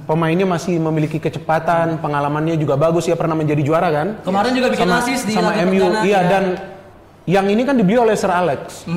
Pemainnya masih memiliki kecepatan, pengalamannya juga bagus. Dia pernah menjadi juara kan? Kemarin juga bikin sama, assist di sama MU. Iya ya. dan yang ini kan dibeli oleh Sir Alex.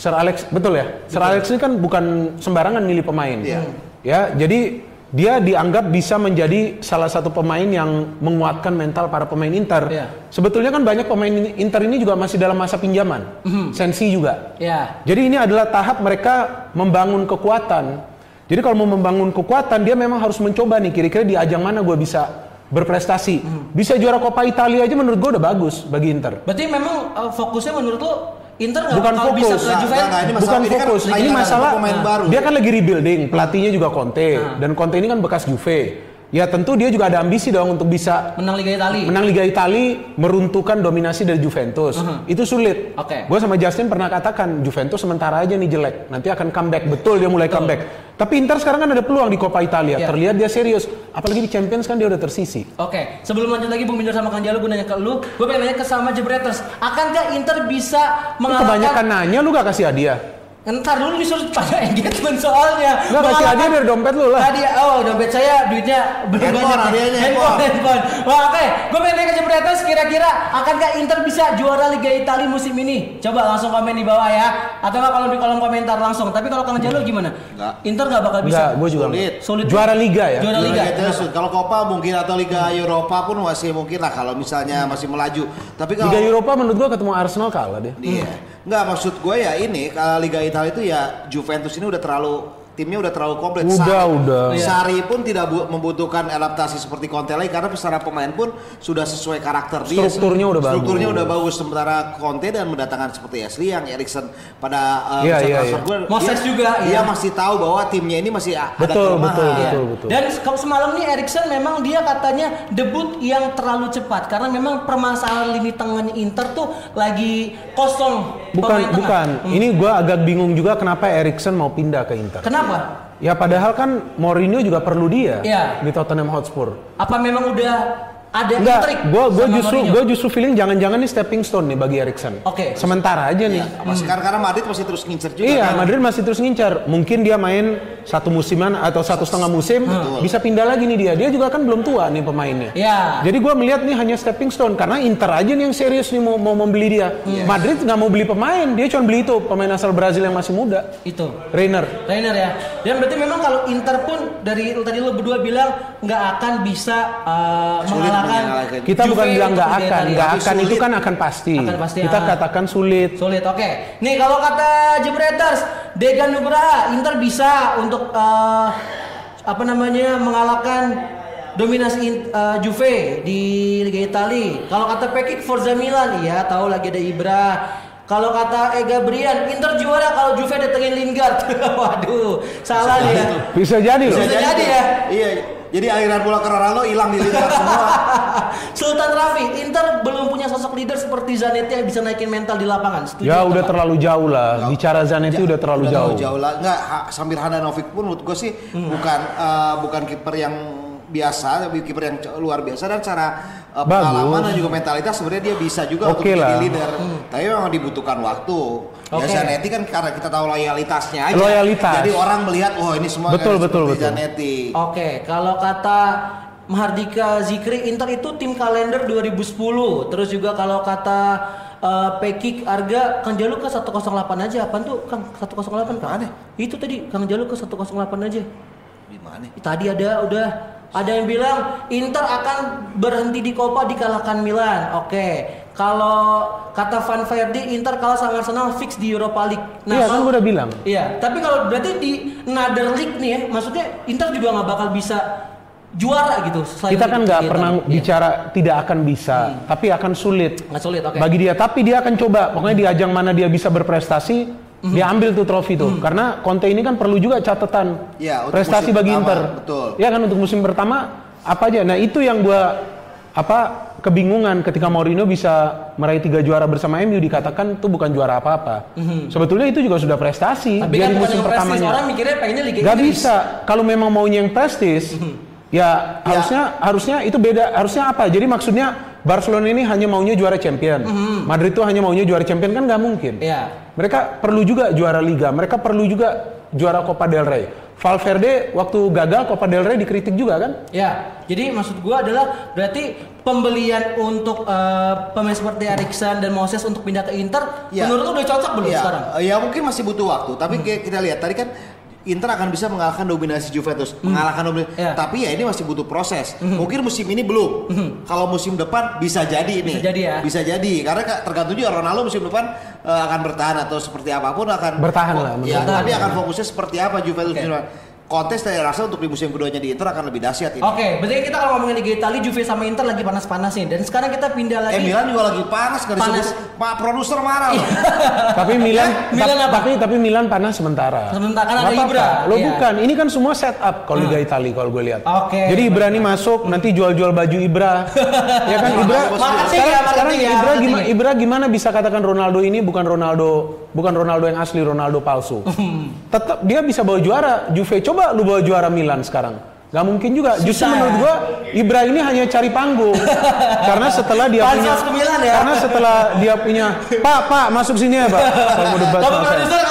Sir Alex betul ya. Sir Alex ini kan bukan sembarangan milih pemain. Iya. Ya, jadi dia dianggap bisa menjadi salah satu pemain yang menguatkan mental para pemain Inter. Iya. Sebetulnya kan banyak pemain Inter ini juga masih dalam masa pinjaman. Sensi juga. Ya. Jadi ini adalah tahap mereka membangun kekuatan. Jadi kalau mau membangun kekuatan, dia memang harus mencoba nih kira-kira di ajang mana gue bisa berprestasi. Bisa juara Coppa Italia aja menurut gue udah bagus bagi Inter. Berarti memang uh, fokusnya menurut lu Inter nggak Bukan bakal bisa fokus. ke ini masalah- Bukan ini kan fokus. hanya ini masalah pemain nah, baru. dia kan lagi rebuilding. Pelatihnya juga Conte Nah. dan Conte ini kan bekas Juve. Ya tentu dia juga ada ambisi dong untuk bisa menang Liga Italia. menang Liga Italia meruntuhkan dominasi dari Juventus. Itu sulit. Uh-huh. Oke. Gue sama Justin pernah katakan Juventus sementara aja nih jelek. Nanti akan comeback. Betul dia mulai Betul. comeback. Tapi Inter sekarang kan ada peluang di Coppa Italia. Iya. Terlihat dia serius. Apalagi di Champions kan dia udah tersisi. Oke, sebelum lanjut lagi Bung Binder sama Kang Jalu, gue nanya ke lu, gue pengen nanya ke sama Jebreters, akankah Inter bisa mengalahkan? kebanyakan nanya lu gak kasih hadiah. Ntar dulu disuruh pada engagement soalnya. Nggak, kasih hadiah dari dompet lu lah. Hadiah, oh dompet saya duitnya belum Handphone, banyak. hadiahnya handphone, handphone. Wah, oke, gue pengen nanya ke kira-kira akankah Inter bisa juara Liga Italia musim ini? Coba langsung komen di bawah ya, atau nggak kalau di kolom komentar langsung. Tapi kalau Kang Jalu gimana? Nggak. Inter nggak bakal bisa. Enggak, gue juga Sulit. Sulit. Juara Liga ya. Juara Liga. Liga. Kalau Copa mungkin atau Liga Eropa pun masih mungkin lah kalau misalnya masih melaju. Tapi kalau Liga Eropa menurut gua ketemu Arsenal kalah deh. Iya. Nggak maksud gue ya ini kalau Liga Italia itu ya Juventus ini udah terlalu timnya udah terlalu komplit. Udah, Sarri- udah. Sarri pun tidak bu- membutuhkan adaptasi seperti Conte lagi karena secara pemain pun sudah sesuai karakter dia. Strukturnya udah bagus. Strukturnya udah bagus sementara Conte dan mendatangkan seperti Ashley yang Erikson pada uh, Iya, iya, transfer iya. gua, Moses dia- juga, Dia iya. masih tahu bahwa timnya ini masih a- ada Betul, kelemahan. betul, Iya. betul, betul. Dan se- semalam nih Erikson memang dia katanya debut yang terlalu cepat karena memang permasalahan lini tengahnya Inter tuh lagi kosong. Bukan, bukan. Hmm. Ini gua agak bingung juga kenapa Erikson mau pindah ke Inter. Kenapa? Ya padahal kan Mourinho juga perlu dia Iya. di Tottenham Hotspur. Apa memang udah ada Enggak, intrik gua gua sama justru Mourinho? gua justru feeling jangan-jangan nih stepping stone nih bagi Erikson. Oke. Sementara aja nih. Masih karena karena Madrid masih terus ngincer juga Iya, kan. Madrid masih terus ngincar. Mungkin dia main satu musiman atau satu setengah musim, bisa pindah lagi nih dia. Dia juga kan belum tua nih pemainnya. Iya. Jadi gua melihat nih hanya stepping stone karena Inter aja nih yang serius nih mau mau membeli dia. Iya. Madrid nggak mau beli pemain, dia cuma beli itu pemain asal Brazil yang masih muda, Itu. Reiner. Rainer ya. Dan berarti memang kalau Inter pun dari tadi lo berdua bilang nggak akan bisa uh, Sulit mengalahkan. Mengalahkan. Kita Juve bukan bilang nggak akan, nggak akan itu kan akan pasti. Akan pasti, Kita ah. katakan sulit. Sulit, oke. Nih kalau kata Jebreters, Degan Nugraha, Inter bisa untuk uh, apa namanya mengalahkan dominasi in- uh, Juve di Liga Italia. Kalau kata Pekik Forza Milan, iya tahu lagi ada Ibra. Kalau kata Ega Brian, Inter juara kalau Juve datengin Lingard. Waduh, salah nih ya. Bisa jadi loh. Bisa jadi ya. Iya. Jadi aliran bola ke Ronaldo hilang di Liga semua. Sultan Rafi, Inter belum punya sosok leader seperti Zanetti yang bisa naikin mental di lapangan. Setuju Ya udah enggak? terlalu jauh lah. Bicara Zanetti udah terlalu Udah jauh. jauh lah. Enggak, Ha- Samir Handanovic pun menurut gue sih Hmm. bukan eh, bukan kiper yang biasa, tapi kiper yang luar biasa dan cara Bagus. pengalaman dan juga mentalitas sebenarnya dia bisa juga untuk Oke menjadi lah. leader. Tapi memang dibutuhkan waktu. Ya Oke. Zanetti kan karena kita tahu loyalitasnya aja. Loyalitas. Jadi orang melihat, oh ini semua Betul, kan betul, seperti betul. Zanetti. Oke, kalau kata Mahardika Zikri, Inter itu tim kalender 2010. Terus juga kalau kata uh, Pekik Arga, Kang Jalu ke 108 aja. Apaan tuh Kang? 108 Kang? Mana? Itu tadi Kang Jalu ke 108 aja. Gimana? Tadi ada udah Ada yang bilang Inter akan berhenti di Copa dikalahkan Milan. Oke. Kalau kata Van Verdi Inter kalah sama Arsenal fix di Europa League. Iya, kan gua udah bilang. Iya, tapi kalau berarti di another league nih ya, maksudnya Inter juga nggak bakal bisa juara gitu. Kita kan nggak di pernah. Iya. bicara tidak akan bisa, tapi akan sulit. Nggak sulit, oke. Bagi dia, tapi dia akan coba. Pokoknya di ajang mana dia bisa berprestasi, Mhm. dia ambil tuh trofi tuh. Karena Conte ini kan perlu juga catatan Ya, untuk prestasi musim bagi pertama, Inter. betul. Ya kan untuk musim pertama apa aja. Nah itu yang gua apa kebingungan ketika Mourinho bisa meraih tiga juara bersama MU dikatakan itu bukan juara apa-apa. Sebetulnya itu juga sudah prestasi. Tapi kan di musim pertamanya. orang mikirnya pengennya Liga Gak Inggris. bisa. Kalau memang maunya yang prestis, ya harusnya harusnya itu beda. Harusnya apa? Jadi maksudnya Barcelona ini hanya maunya juara champion. Madrid itu hanya maunya juara champion kan nggak mungkin. Iya. Mereka perlu juga juara Liga. Mereka perlu juga juara Copa del Rey. Valverde waktu gagal Copa del Rey dikritik juga kan? Ya, jadi maksud gua adalah berarti pembelian untuk eh, pemain seperti Erikson dan Moses untuk pindah ke Inter, Ya. menurut lu udah cocok belum ya, sekarang? Ya mungkin masih butuh waktu, tapi kayak kita lihat tadi kan Inter akan bisa mengalahkan dominasi Juventus, mengalahkan dominasi. Ya. Tapi ya ini masih butuh proses. Mungkin musim ini belum. Kalau musim depan bisa jadi ini. Bisa jadi ya. Bisa jadi karena ka- tergantung juga Ronaldo musim depan eh, akan bertahan atau seperti apa pun akan Bertahan lah, Ya, bertahan. tapi akan fokusnya seperti apa Juventus Oke. Kontes saya rasa untuk di musim keduanya di Inter akan lebih dahsyat ini. Oke, berarti kita kalau ngomongin Liga Italia, Juve sama Inter lagi panas-panas nih. Dan sekarang kita pindah lagi. Eh Milan juga lagi panas nggak Panas. disebut. Pak produser marah loh. tapi Milan, Ya, Milan apa? tapi tapi Milan panas sementara. Sementara, kan ada. Ibra. Lo Iya. bukan, ini kan semua setup kalau Liga Italia kalau gue lihat. Oke. Jadi Ibra ini masuk nanti jual-jual baju Ibra. ya kan Ibra. Marketing sekarang, ya, sekarang ya, Ibra gimana ya. Ibra gimana bisa katakan Ronaldo ini bukan Ronaldo bukan Ronaldo yang asli, Ronaldo palsu. Tetap dia bisa bawa juara Juve. Coba lu bawa juara Milan sekarang. Gak mungkin juga. Justru Susah menurut ya. gua Ibra ini hanya cari panggung. karena setelah dia punya ke Milan ya. Karena setelah dia punya Pak, Pak, masuk sini ya, Pak. Kalau mau debat sama saya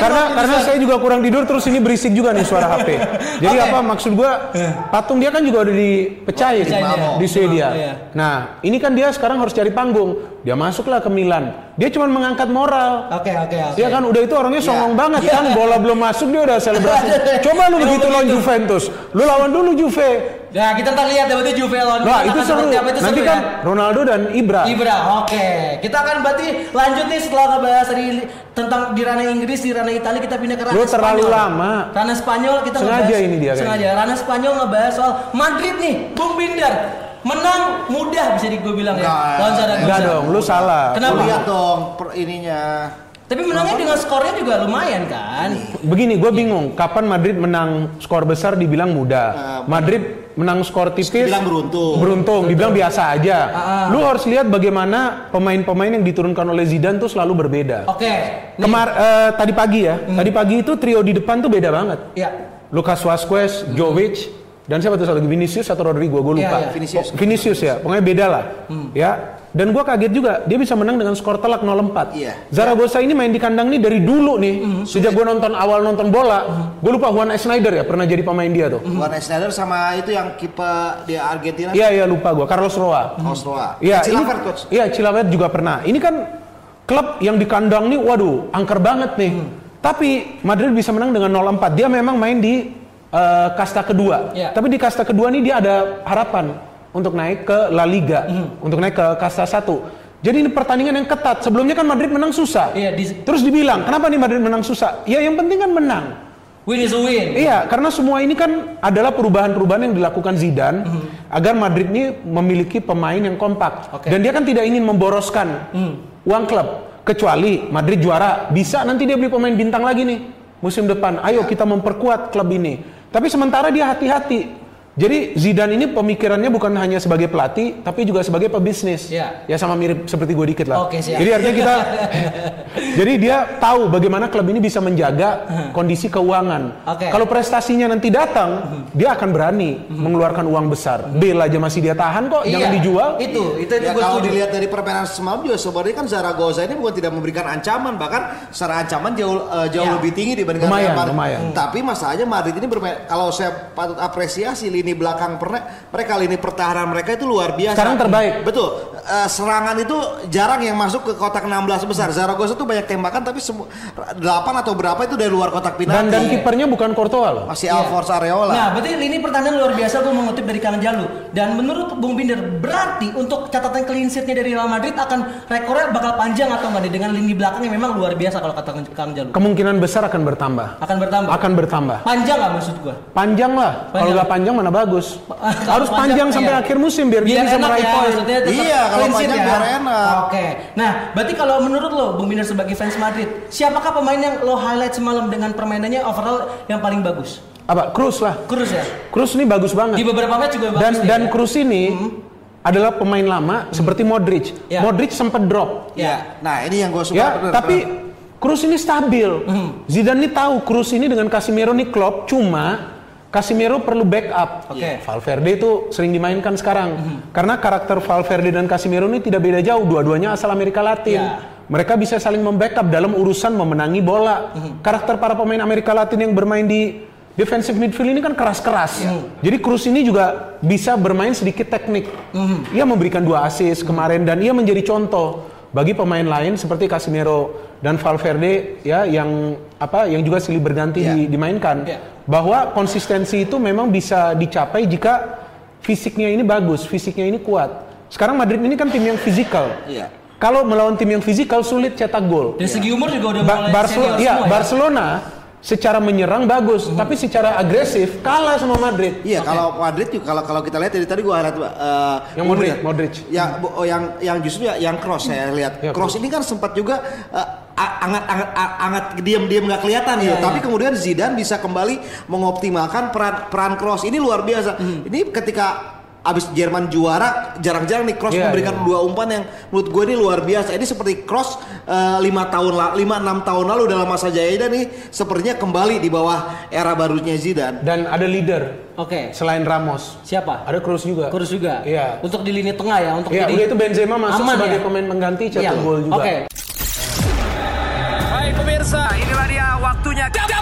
karena karena saya juga kurang tidur terus ini berisik juga nih suara HP. Jadi Oke. apa maksud gua patung dia kan juga udah dipecahin Pecahin dia. di Swedia. Iya. Nah, ini kan dia sekarang harus cari panggung. Dia masuklah ke Milan. Dia cuma mengangkat moral. Oke, oke, oke. Dia kan udah itu orangnya songong Iya. banget Iya. kan bola belum masuk dia udah selebrasi. Coba lu begitu lawan. Juventus. Lu lawan dulu Juve. Nah, kita ntar lihat ya berarti Juve lawan Nah, itu seru. apa, itu Nanti seru kan ya. Ronaldo dan Ibra. Ibra, oke. Kita akan berarti lanjut nih setelah ngebahas dari tentang di ranah Inggris, di ranah Italia kita pindah ke ranah Lu terlalu Spanyol. lama. Ranah Spanyol kita Sengaja ngebahas. ini dia kayaknya. Sengaja. Ranah Spanyol ngebahas soal Madrid nih, Bung Binder. Menang mudah bisa di gue bilang ya. Nggak, Lawan Zaragoza. Enggak dong, lu salah. Kenapa? Lu lihat dong per ininya. Tapi menangnya dengan skornya juga lumayan kan. Begini, gue bingung. Kapan Madrid menang skor besar dibilang mudah. Nah, Madrid menang skor tipis. Dibilang beruntung. Beruntung, dibilang biasa aja. Ah. Lu harus lihat bagaimana pemain-pemain yang diturunkan oleh Zidane tuh selalu berbeda. Oke. nih. Kemar eh, tadi pagi ya, tadi pagi itu trio di depan tuh beda banget. Ya. Lucas Vazquez, Jovic, dan siapa tuh satu Vinicius atau Rodrigo, gue lupa. Iya, iya. Vinicius. Oh, Vinicius ya, pokoknya beda lah. Ya. Dan gue kaget juga, dia bisa menang dengan skor telak 0-4. Iya. Zaragoza ini main di kandang nih dari dulu nih, sejak gue nonton awal nonton bola, gue lupa Juan Schneider ya pernah jadi pemain dia tuh. Juan Schneider sama itu yang kiper di Argentina. Iya iya lupa gue, Carlos Roa. Osloa. Iya, ini Chilavert, coach. Iya, Chilavert juga pernah. Ini kan klub yang di kandang nih, waduh, angker banget nih. Tapi Madrid bisa menang dengan 0-4. Dia memang main di eh, kasta kedua. Iya. Tapi di kasta kedua nih dia ada harapan untuk naik ke La Liga, untuk naik ke kasta 1. Jadi ini pertandingan yang ketat. Sebelumnya kan Madrid menang susah. Iya, di- Terus dibilang, kenapa nih Madrid menang susah? Ya yang penting kan menang. Win is a win. Iya, karena semua ini kan adalah perubahan-perubahan yang dilakukan Zidane agar Madrid ini memiliki pemain yang kompak. Oke. Dan dia kan tidak ingin memboroskan uang klub. Kecuali Madrid juara, bisa nanti dia beli pemain bintang lagi nih musim depan. Ayo kita memperkuat klub ini. Tapi sementara dia hati-hati. Jadi Zidane ini pemikirannya bukan hanya sebagai pelatih, tapi juga sebagai pebisnis. Iya. Ya sama mirip seperti gue dikit lah. Oke, siap. Jadi artinya kita, jadi dia tahu bagaimana klub ini bisa menjaga kondisi keuangan. Oke. Kalau prestasinya nanti datang, dia akan berani mengeluarkan uang besar. Bale aja masih dia tahan kok, jangan Iya, dijual. Itu, itu, itu Ya gue kalau setuju. dilihat dari permainan semalam juga sebenarnya kan Zaragoza ini bukan tidak memberikan ancaman bahkan secara ancaman jauh eh, jauh Ya. lebih tinggi dibandingkan Lumayan, Real Madrid. lumayan. Tapi masalahnya Madrid ini bermain kalau saya patut apresiasi lini lini belakang pernah mereka lini pertahanan mereka itu luar biasa. Sekarang terbaik. Betul. Eh, serangan itu jarang yang masuk ke kotak 16 besar. Zaragoza tuh banyak tembakan tapi semua 8 atau berapa itu dari luar kotak penalti. Dan dan kipernya bukan Courtois loh. masih Alphonse Areola. Nah, berarti lini pertahanan luar biasa gue mengutip dari Kang Jalu. Dan menurut Bung Binder, berarti untuk catatan clean sheet-nya dari Real Madrid akan rekornya bakal panjang atau enggak nih dengan lini belakang yang memang luar biasa kalau kata Kang Jalu. Kemungkinan besar akan bertambah. Akan bertambah. Akan bertambah. Panjang nggak maksud gue? Panjang lah. Kalau nggak panjang mana bagus. Kalau Harus panjang sampai iya. akhir musim biar, dia bisa meraih ya, poin. Iya, kalau panjang ya. biar enak. Oke. Nah, berarti kalau menurut lo Bung Binder sebagai fans Madrid, siapakah pemain yang lo highlight semalam dengan permainannya overall yang paling bagus? Apa? Cruz lah. Cruz ya. Cruz ini bagus banget. Di beberapa match juga bagus dan nih, dan ya. Cruz ini adalah pemain lama seperti Modric. Ya. Modric sempat drop. Ya. Nah, ini yang gue suka. Ya, bener, tapi. Cruz ini stabil. Zidane ini tahu Cruz ini dengan Casemiro ini klop, cuma Casemiro perlu backup. Oke. Valverde itu sering dimainkan sekarang. Karena karakter Valverde dan Casemiro ini tidak beda jauh, dua-duanya asal Amerika Latin. Ya. Mereka bisa saling membackup dalam urusan memenangi bola. Karakter para pemain Amerika Latin yang bermain di defensive midfield ini kan keras-keras. Jadi Cruz ini juga bisa bermain sedikit teknik. Ia memberikan dua assist kemarin dan ia menjadi contoh bagi pemain lain seperti Casemiro dan Valverde ya yang apa yang juga silih berganti Iya. di- dimainkan Iya. bahwa konsistensi itu memang bisa dicapai jika fisiknya ini bagus, fisiknya ini kuat. Sekarang Madrid ini kan tim yang fisikal. Iya. Kalau melawan tim yang fisikal sulit cetak gol. Dari segi umur juga udah Ba- mulai Barcelona, senior iya, semua ya? Barcelona secara menyerang bagus, tapi secara agresif kalah sama Madrid. Iya, kalau Madrid juga kalau kalau kita lihat dari tadi gua lihat uh, Yang gua Modric, Modric. Yang oh, yang yang justru ya yang cross saya lihat. Ya, cross ini kan sempat juga uh, angat angat angat diam-diam nggak kelihatan gitu. iya. Tapi kemudian Zidane bisa kembali mengoptimalkan peran peran cross ini luar biasa. Hmm. Ini ketika abis Jerman juara jarang-jarang nih Cross yeah, memberikan yeah. dua umpan yang menurut gue ini luar biasa. Ini seperti Cross uh, eh, lima tahun lima enam tahun lalu dalam masa Jaeda nih sepertinya kembali di bawah era barunya Zidane. Dan ada leader. Oke. Okay. Selain Ramos. Siapa? Ada Cross juga. Cross juga. Iya. Yeah. Untuk di lini tengah ya untuk. Yeah, udah itu Benzema masuk aman, sebagai ya? pemain pengganti iya. cetak yeah. gol juga. Oke. Okay. Hai pemirsa, inilah dia waktunya. Jam, jam.